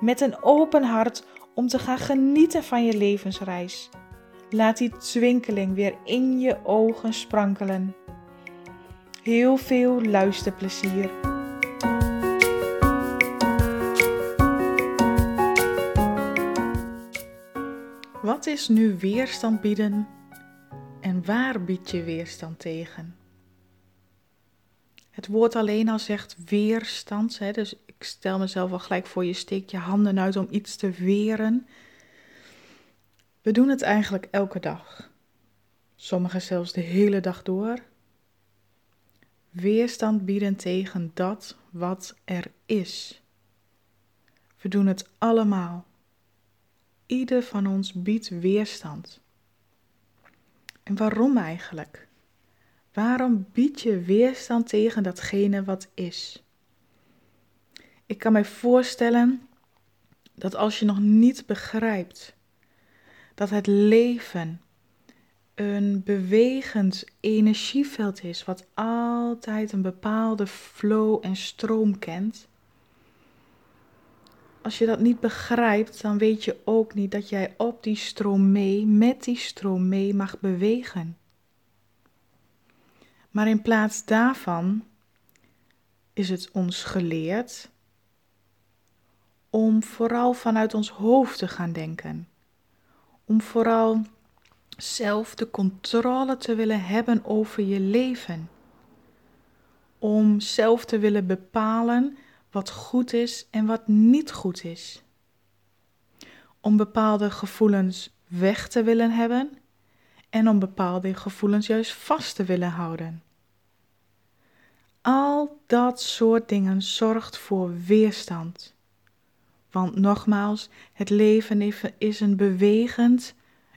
met een open hart om te gaan genieten van je levensreis. Laat die twinkeling weer in je ogen sprankelen. Heel veel luisterplezier. Wat is nu weerstand bieden en waar bied je weerstand tegen? Het woord alleen al zegt weerstand, hè, dus ik stel mezelf al gelijk voor je steekt je handen uit om iets te weren. We doen het eigenlijk elke dag. Sommigen zelfs de hele dag door. Weerstand bieden tegen dat wat er is. We doen het allemaal. Ieder van ons biedt weerstand. En waarom eigenlijk? Waarom bied je weerstand tegen datgene wat is? Ik kan mij voorstellen dat als je nog niet begrijpt dat het leven een bewegend energieveld is, wat altijd een bepaalde flow en stroom kent. Als je dat niet begrijpt, dan weet je ook niet dat jij op die stroom mee, met die stroom mee mag bewegen. Maar in plaats daarvan is het ons geleerd om vooral vanuit ons hoofd te gaan denken. Om vooral zelf de controle te willen hebben over je leven. Om zelf te willen bepalen wat goed is en wat niet goed is. Om bepaalde gevoelens weg te willen hebben en om bepaalde gevoelens juist vast te willen houden. Al dat soort dingen zorgt voor weerstand. Want nogmaals, het leven is een bewegend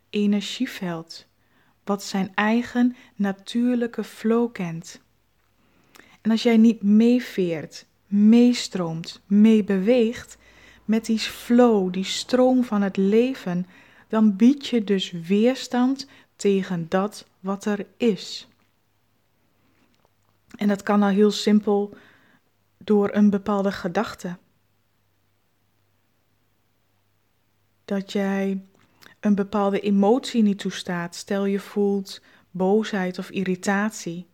energieveld, wat zijn eigen natuurlijke flow kent. En als jij niet meeveert, meestroomt, meebeweegt met die flow, die stroom van het leven, dan bied je dus weerstand tegen dat wat er is. En dat kan al heel simpel door een bepaalde gedachte. Dat jij een bepaalde emotie niet toestaat. Stel je voelt boosheid of irritatie.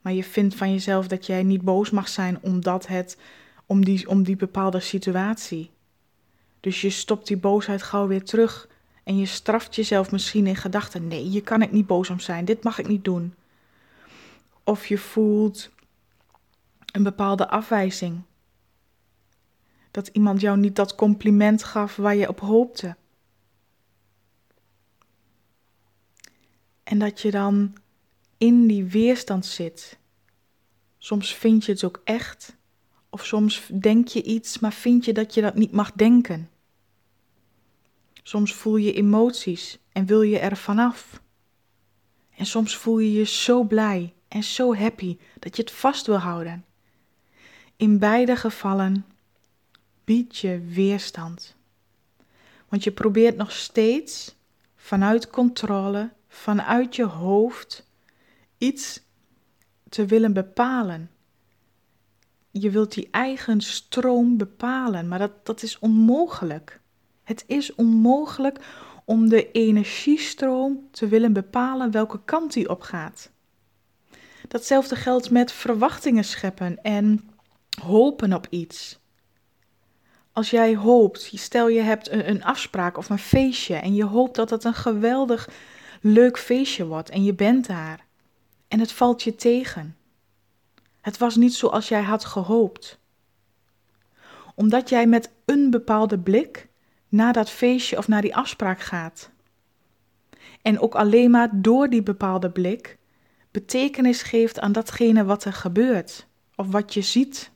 Maar je vindt van jezelf dat jij niet boos mag zijn omdat het om die, om die bepaalde situatie. Dus je stopt die boosheid gauw weer terug en je straft jezelf misschien in gedachten. Nee, hier kan ik niet boos om zijn. Dit mag ik niet doen. Of je voelt een bepaalde afwijzing. Dat iemand jou niet dat compliment gaf waar je op hoopte. En dat je dan in die weerstand zit. Soms vind je het ook echt, of soms denk je iets, maar vind je dat je dat niet mag denken. Soms voel je emoties en wil je er vanaf. En soms voel je je zo blij en zo happy dat je het vast wil houden. In beide gevallen bied je weerstand. Want je probeert nog steeds vanuit controle, vanuit je hoofd, iets te willen bepalen. Je wilt die eigen stroom bepalen, maar dat, dat is onmogelijk. Het is onmogelijk om de energiestroom te willen bepalen welke kant die op gaat. Datzelfde geldt met verwachtingen scheppen en hopen op iets. Als jij hoopt, stel je hebt een, afspraak of een feestje en je hoopt dat het een geweldig leuk feestje wordt en je bent daar en het valt je tegen. Het was niet zoals jij had gehoopt. Omdat jij met een bepaalde blik naar dat feestje of naar die afspraak gaat. En ook alleen maar door die bepaalde blik betekenis geeft aan datgene wat er gebeurt of wat je ziet.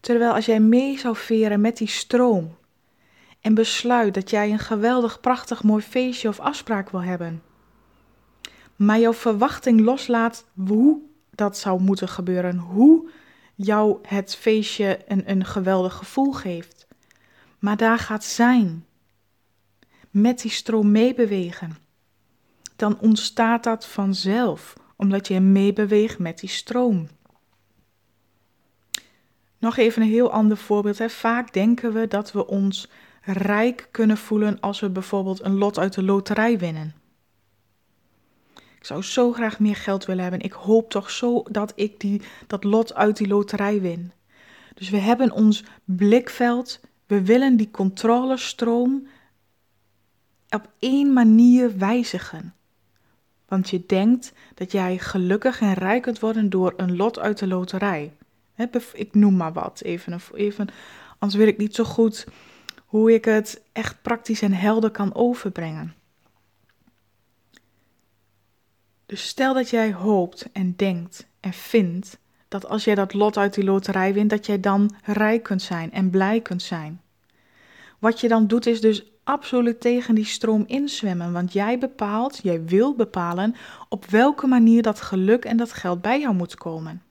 Terwijl als jij mee zou veren met die stroom en besluit dat jij een geweldig, prachtig, mooi feestje of afspraak wil hebben, maar jouw verwachting loslaat hoe dat zou moeten gebeuren, hoe jou het feestje een, een geweldig gevoel geeft, maar daar gaat zijn, met die stroom meebewegen, dan ontstaat dat vanzelf, omdat je meebeweegt met die stroom. Nog even een heel ander voorbeeld. Vaak denken we dat we ons rijk kunnen voelen als we bijvoorbeeld een lot uit de loterij winnen. Ik zou zo graag meer geld willen hebben. Ik hoop toch zo dat ik die, dat lot uit die loterij win. Dus we hebben ons blikveld. We willen die controlestroom op één manier wijzigen. Want je denkt dat jij gelukkig en rijk kunt worden door een lot uit de loterij. Ik noem maar wat, even, even, anders weet ik niet zo goed hoe ik het echt praktisch en helder kan overbrengen. Dus stel dat jij hoopt en denkt en vindt dat als jij dat lot uit die loterij wint, dat jij dan rijk kunt zijn en blij kunt zijn. Wat je dan doet is dus absoluut tegen die stroom inzwemmen, want jij bepaalt, jij wil bepalen op welke manier dat geluk en dat geld bij jou moet komen.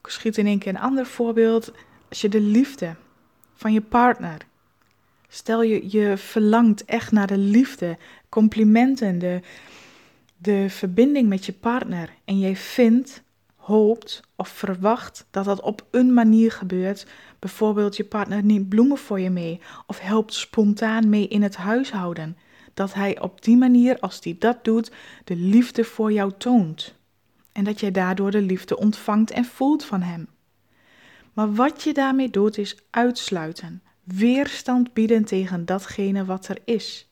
Ik schiet in één keer een ander voorbeeld. Als je de liefde van je partner, stel je, je verlangt echt naar de liefde, complimenten, de, de verbinding met je partner en jij vindt, hoopt of verwacht dat dat op een manier gebeurt. Bijvoorbeeld je partner neemt bloemen voor je mee of helpt spontaan mee in het huishouden. Dat hij op die manier, als hij dat doet, de liefde voor jou toont en dat jij daardoor de liefde ontvangt en voelt van Hem. Maar wat je daarmee doet is uitsluiten, weerstand bieden tegen datgene wat er is.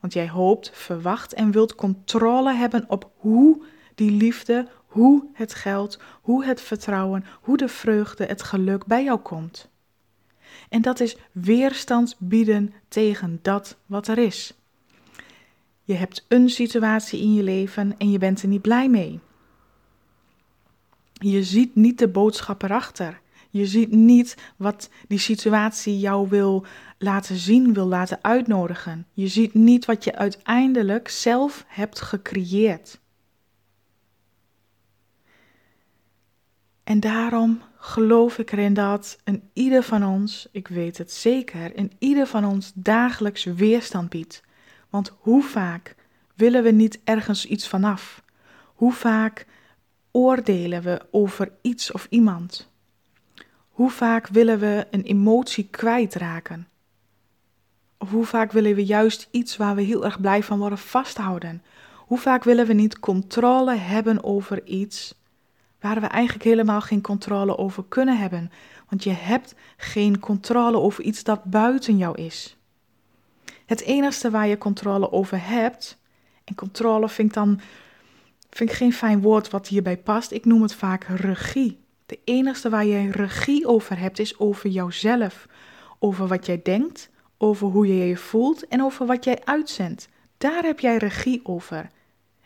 Want jij hoopt, verwacht en wilt controle hebben op hoe die liefde, hoe het geld, hoe het vertrouwen, hoe de vreugde, het geluk bij jou komt. En dat is weerstand bieden tegen dat wat er is. Je hebt een situatie in je leven en je bent er niet blij mee. Je ziet niet de boodschap erachter. Je ziet niet wat die situatie jou wil laten zien, wil laten uitnodigen. Je ziet niet wat je uiteindelijk zelf hebt gecreëerd. En daarom geloof ik erin dat een ieder van ons, ik weet het zeker, een ieder van ons dagelijks weerstand biedt. Want hoe vaak willen we niet ergens iets vanaf? Hoe vaak oordelen we over iets of iemand? Hoe vaak willen we een emotie kwijtraken? Of hoe vaak willen we juist iets waar we heel erg blij van worden vasthouden? Hoe vaak willen we niet controle hebben over iets waar we eigenlijk helemaal geen controle over kunnen hebben? Want je hebt geen controle over iets dat buiten jou is. Het enige waar je controle over hebt, en controle vind ik dan Vind ik geen fijn woord wat hierbij past. Ik noem het vaak regie. De enige waar jij regie over hebt is over jouzelf. Over wat jij denkt, over hoe je je voelt en over wat jij uitzendt. Daar heb jij regie over.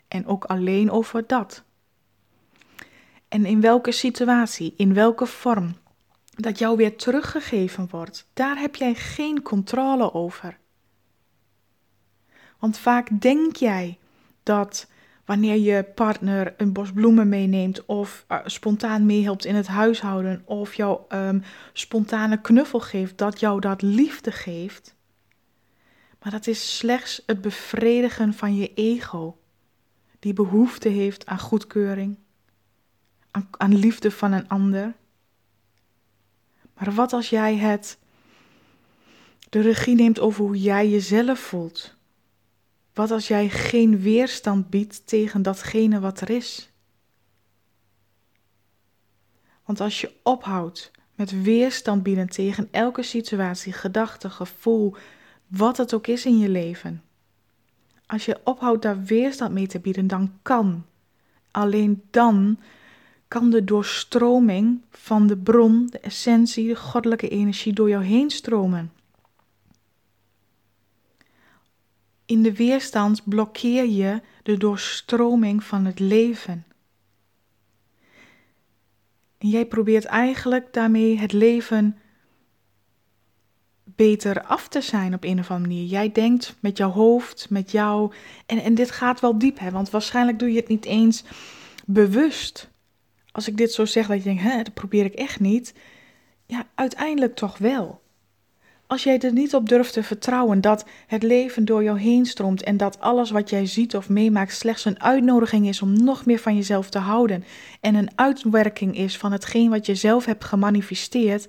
En ook alleen over dat. En in welke situatie, in welke vorm dat jou weer teruggegeven wordt, daar heb jij geen controle over. Want vaak denk jij dat wanneer je partner een bos bloemen meeneemt of uh, spontaan meehelpt in het huishouden of jou um, spontane knuffel geeft, dat jou dat liefde geeft. Maar dat is slechts het bevredigen van je ego, die behoefte heeft aan goedkeuring, aan, liefde van een ander. Maar wat als jij het de regie neemt over hoe jij jezelf voelt? Wat als jij geen weerstand biedt tegen datgene wat er is? Want als je ophoudt met weerstand bieden tegen elke situatie, gedachte, gevoel, wat het ook is in je leven. Als je ophoudt daar weerstand mee te bieden, dan kan, alleen dan kan de doorstroming van de bron, de essentie, de goddelijke energie door jou heen stromen. In de weerstand blokkeer je de doorstroming van het leven. En jij probeert eigenlijk daarmee het leven beter af te zijn op een of andere manier. Jij denkt met jouw hoofd, met jou. En, en dit gaat wel diep, hè? Want waarschijnlijk doe je het niet eens bewust. Als ik dit zo zeg, dat je denkt, hè, dat probeer ik echt niet. Ja, uiteindelijk toch wel. Als jij er niet op durft te vertrouwen dat het leven door jou heen stroomt en dat alles wat jij ziet of meemaakt slechts een uitnodiging is om nog meer van jezelf te houden en een uitwerking is van hetgeen wat je zelf hebt gemanifesteerd,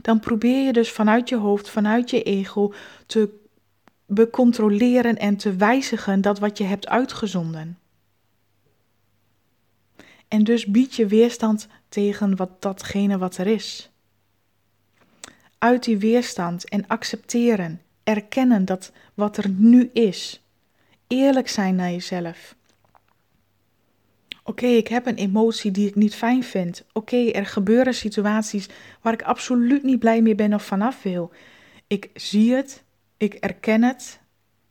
dan probeer je dus vanuit je hoofd, vanuit je ego te becontroleren en te wijzigen dat wat je hebt uitgezonden. En dus bied je weerstand tegen wat datgene wat er is. Uit die weerstand en accepteren, erkennen dat wat er nu is. Eerlijk zijn naar jezelf. Oké, ik heb een emotie die ik niet fijn vind. Oké, er gebeuren situaties waar ik absoluut niet blij mee ben of vanaf wil. Ik zie het, ik erken het,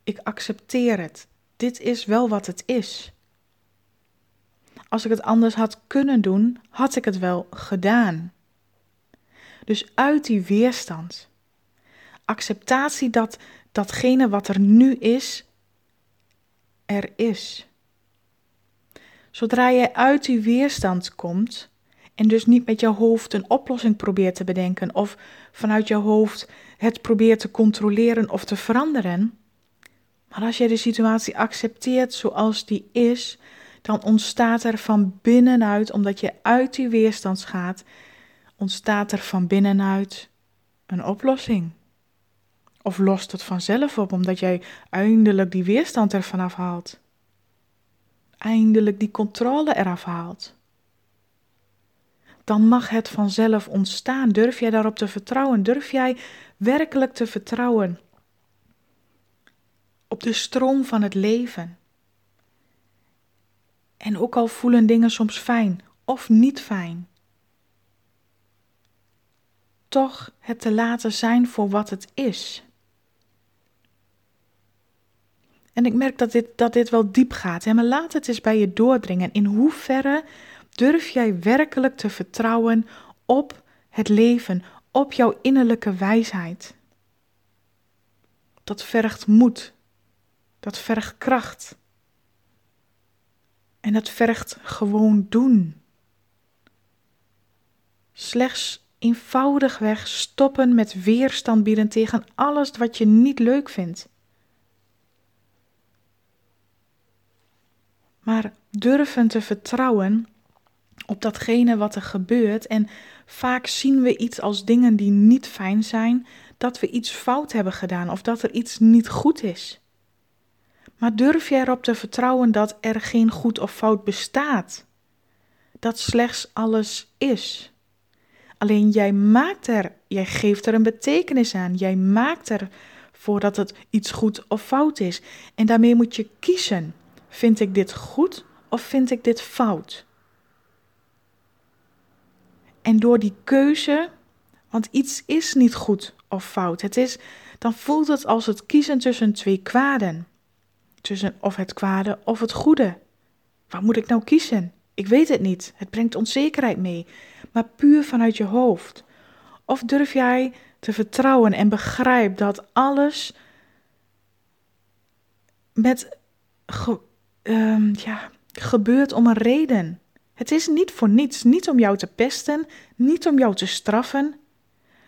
ik accepteer het. Dit is wel wat het is. Als ik het anders had kunnen doen, had ik het wel gedaan. Dus uit die weerstand. Acceptatie dat datgene wat er nu is, er is. Zodra je uit die weerstand komt en dus niet met jouw hoofd een oplossing probeert te bedenken of vanuit jouw hoofd het probeert te controleren of te veranderen, maar als je de situatie accepteert zoals die is, dan ontstaat er van binnenuit, omdat je uit die weerstand gaat, ontstaat er van binnenuit een oplossing. Of lost het vanzelf op, omdat jij eindelijk die weerstand ervan afhaalt. Eindelijk die controle eraf haalt. Dan mag het vanzelf ontstaan. Durf jij daarop te vertrouwen? Durf jij werkelijk te vertrouwen op de stroom van het leven? En ook al voelen dingen soms fijn of niet fijn, toch het te laten zijn voor wat het is. En ik merk dat dit, dat dit wel diep gaat. Hè? Maar laat het eens bij je doordringen. In hoeverre durf jij werkelijk te vertrouwen op het leven, op jouw innerlijke wijsheid? Dat vergt moed. Dat vergt kracht. En dat vergt gewoon doen. Slechts eenvoudigweg stoppen met weerstand bieden tegen alles wat je niet leuk vindt. Maar durven te vertrouwen op datgene wat er gebeurt. En vaak zien we iets als dingen die niet fijn zijn, dat we iets fout hebben gedaan of dat er iets niet goed is. Maar durf je erop te vertrouwen dat er geen goed of fout bestaat? Dat slechts alles is. Alleen jij maakt er, jij geeft er een betekenis aan. Jij maakt er voordat het iets goed of fout is. En daarmee moet je kiezen. Vind ik dit goed of vind ik dit fout? En door die keuze, want iets is niet goed of fout. Het is, dan voelt het als het kiezen tussen twee kwaden of het kwade of het goede. Wat moet ik nou kiezen? Ik weet het niet. Het brengt onzekerheid mee, maar puur vanuit je hoofd. Of durf jij te vertrouwen en begrijp dat alles met ehm, ja, gebeurt om een reden. Het is niet voor niets, niet om jou te pesten, niet om jou te straffen,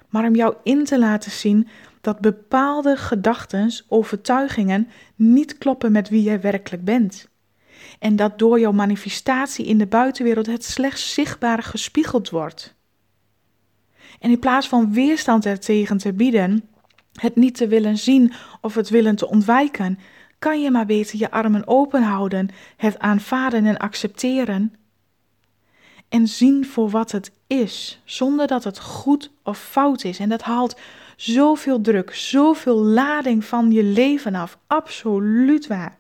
maar om jou in te laten zien dat bepaalde gedachten, overtuigingen niet kloppen met wie jij werkelijk bent. En dat door jouw manifestatie in de buitenwereld het slechts zichtbaar gespiegeld wordt. En in plaats van weerstand ertegen te bieden, het niet te willen zien of het willen te ontwijken, kan je maar beter je armen open houden, het aanvaarden en accepteren. En zien voor wat het is, zonder dat het goed of fout is. En dat haalt zoveel druk, zoveel lading van je leven af. Absoluut waar.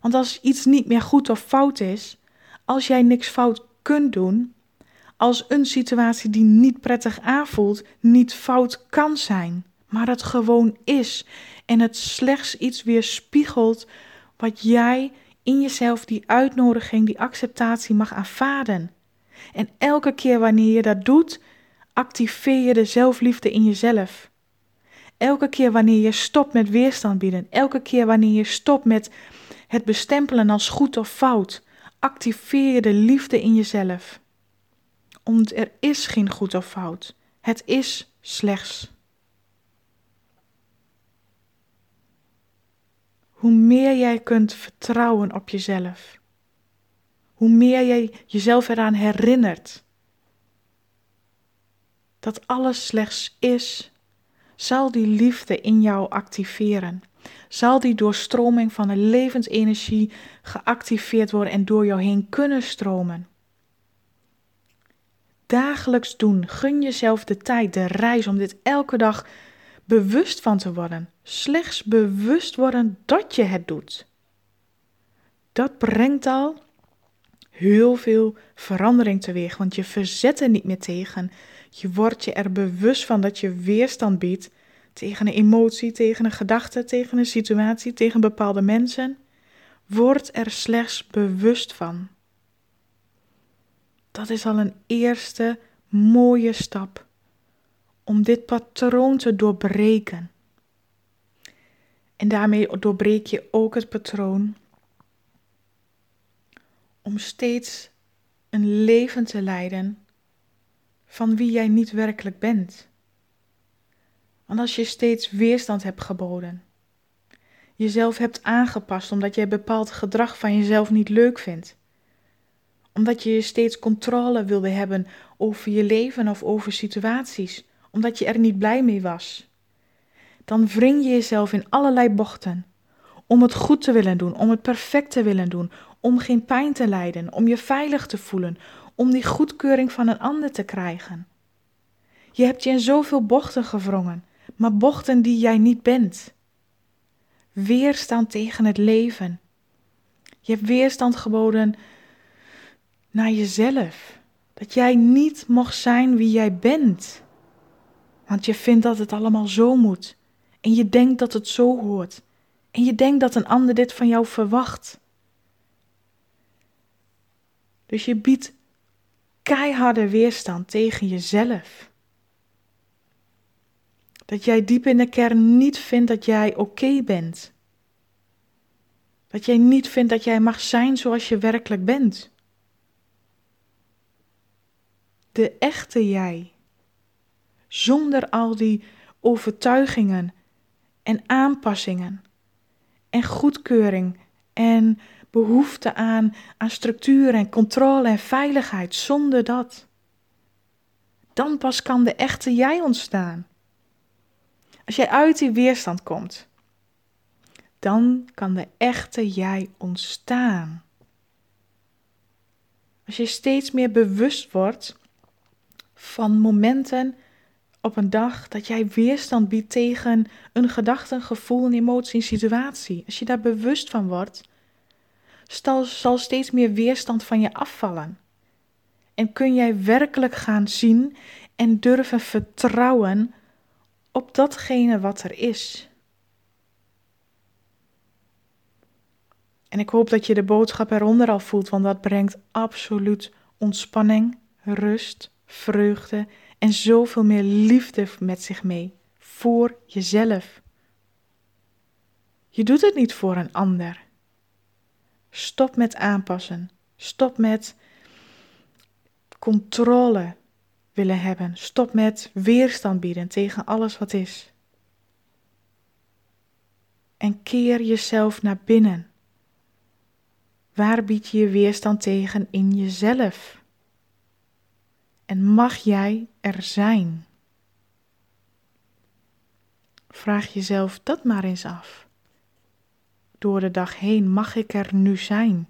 Want als iets niet meer goed of fout is, als jij niks fout kunt doen, als een situatie die niet prettig aanvoelt niet fout kan zijn, maar het gewoon is en het slechts iets weerspiegelt wat jij in jezelf die uitnodiging, die acceptatie mag aanvaarden. En elke keer wanneer je dat doet, activeer je de zelfliefde in jezelf. Elke keer wanneer je stopt met weerstand bieden, elke keer wanneer je stopt met het bestempelen als goed of fout, activeer je de liefde in jezelf. Want er is geen goed of fout. Het is slechts. Hoe meer jij kunt vertrouwen op jezelf, hoe meer jij jezelf eraan herinnert dat alles slechts is, zal die liefde in jou activeren. Zal die doorstroming van de levensenergie geactiveerd worden en door jou heen kunnen stromen. Dagelijks doen, gun jezelf de tijd, de reis om dit elke dag bewust van te worden. Slechts bewust worden dat je het doet. Dat brengt al heel veel verandering teweeg, want je verzet er niet meer tegen. Je wordt je er bewust van dat je weerstand biedt tegen een emotie, tegen een gedachte, tegen een situatie, tegen bepaalde mensen. Word er slechts bewust van. Dat is al een eerste mooie stap om dit patroon te doorbreken. En daarmee doorbreek je ook het patroon om steeds een leven te leiden van wie jij niet werkelijk bent. Want als je steeds weerstand hebt geboden, jezelf hebt aangepast omdat jij bepaald gedrag van jezelf niet leuk vindt, omdat je steeds controle wilde hebben over je leven of over situaties, omdat je er niet blij mee was, dan wring je jezelf in allerlei bochten om het goed te willen doen, om het perfect te willen doen, om geen pijn te lijden, om je veilig te voelen, om die goedkeuring van een ander te krijgen. Je hebt je in zoveel bochten gewrongen, maar bochten die jij niet bent. Weerstand tegen het leven. Je hebt weerstand geboden naar jezelf. Dat jij niet mocht zijn wie jij bent. Want je vindt dat het allemaal zo moet. En je denkt dat het zo hoort. En je denkt dat een ander dit van jou verwacht. Dus je biedt keiharde weerstand tegen jezelf. Dat jij diep in de kern niet vindt dat jij oké bent. Dat jij niet vindt dat jij mag zijn zoals je werkelijk bent. De echte jij. Zonder al die overtuigingen en aanpassingen en goedkeuring en behoefte aan, aan structuur en controle en veiligheid. Zonder dat. Dan pas kan de echte jij ontstaan. Als jij uit die weerstand komt, dan kan de echte jij ontstaan. Als je steeds meer bewust wordt van momenten op een dag dat jij weerstand biedt tegen een gedachte, een gevoel, een emotie, een situatie. Als je daar bewust van wordt, zal steeds meer weerstand van je afvallen. En kun jij werkelijk gaan zien en durven vertrouwen op datgene wat er is. En ik hoop dat je de boodschap eronder al voelt, want dat brengt absoluut ontspanning, rust, vreugde en zoveel meer liefde met zich mee voor jezelf. Je doet het niet voor een ander. Stop met aanpassen. Stop met controle willen hebben. Stop met weerstand bieden tegen alles wat is. En keer jezelf naar binnen. Waar bied je je weerstand tegen in jezelf? En mag jij er zijn? Vraag jezelf dat maar eens af. Door de dag heen mag ik er nu zijn?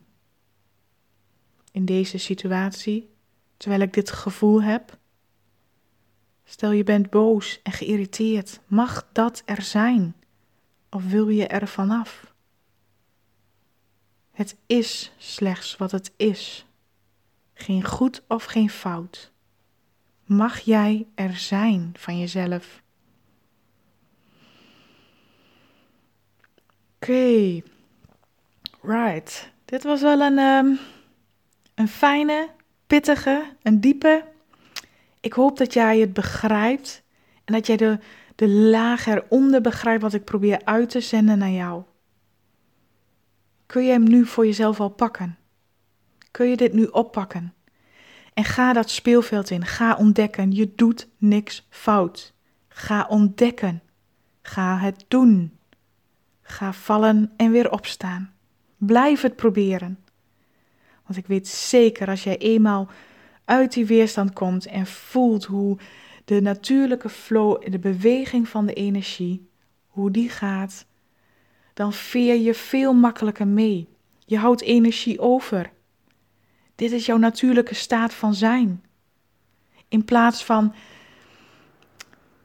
In deze situatie, terwijl ik dit gevoel heb? Stel je bent boos en geïrriteerd, mag dat er zijn? Of wil je er vanaf? Het is slechts wat het is. Geen goed of geen fout. Mag jij er zijn van jezelf? Oké, right. Dit was wel een, um, een fijne, pittige, een diepe. Ik hoop dat jij het begrijpt en dat jij de, de laag eronder begrijpt wat ik probeer uit te zenden naar jou. Kun je hem nu voor jezelf al pakken? Kun je dit nu oppakken? En ga dat speelveld in. Ga ontdekken. Je doet niks fout. Ga ontdekken. Ga het doen. Ga vallen en weer opstaan. Blijf het proberen. Want ik weet zeker als jij eenmaal uit die weerstand komt en voelt hoe de natuurlijke flow, de beweging van de energie, hoe die gaat, dan veer je veel makkelijker mee. Je houdt energie over. Dit is jouw natuurlijke staat van zijn. In plaats van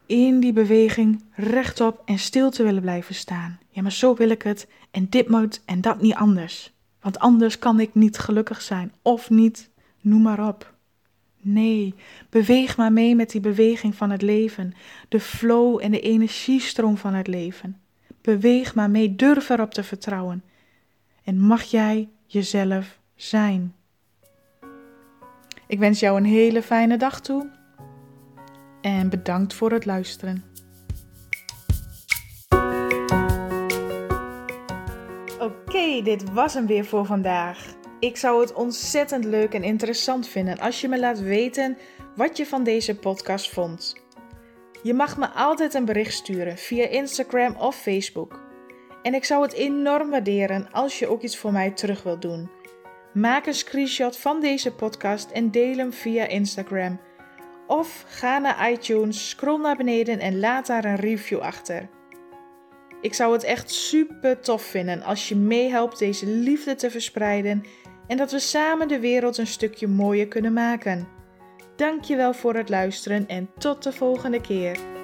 in die beweging rechtop en stil te willen blijven staan. Ja, maar zo wil ik het en dit moet en dat niet anders. Want anders kan ik niet gelukkig zijn of niet, noem maar op. Nee, beweeg maar mee met die beweging van het leven, de flow en de energiestroom van het leven. Beweeg maar mee, durf erop te vertrouwen. En mag jij jezelf zijn. Ik wens jou een hele fijne dag toe en bedankt voor het luisteren. Oké, dit was hem weer voor vandaag. Ik zou het ontzettend leuk en interessant vinden als je me laat weten wat je van deze podcast vond. Je mag me altijd een bericht sturen via Instagram of Facebook. En ik zou het enorm waarderen als je ook iets voor mij terug wilt doen. Maak een screenshot van deze podcast en deel hem via Instagram. Of ga naar iTunes, scroll naar beneden en laat daar een review achter. Ik zou het echt super tof vinden als je meehelpt deze liefde te verspreiden en dat we samen de wereld een stukje mooier kunnen maken. Dankjewel voor het luisteren en tot de volgende keer.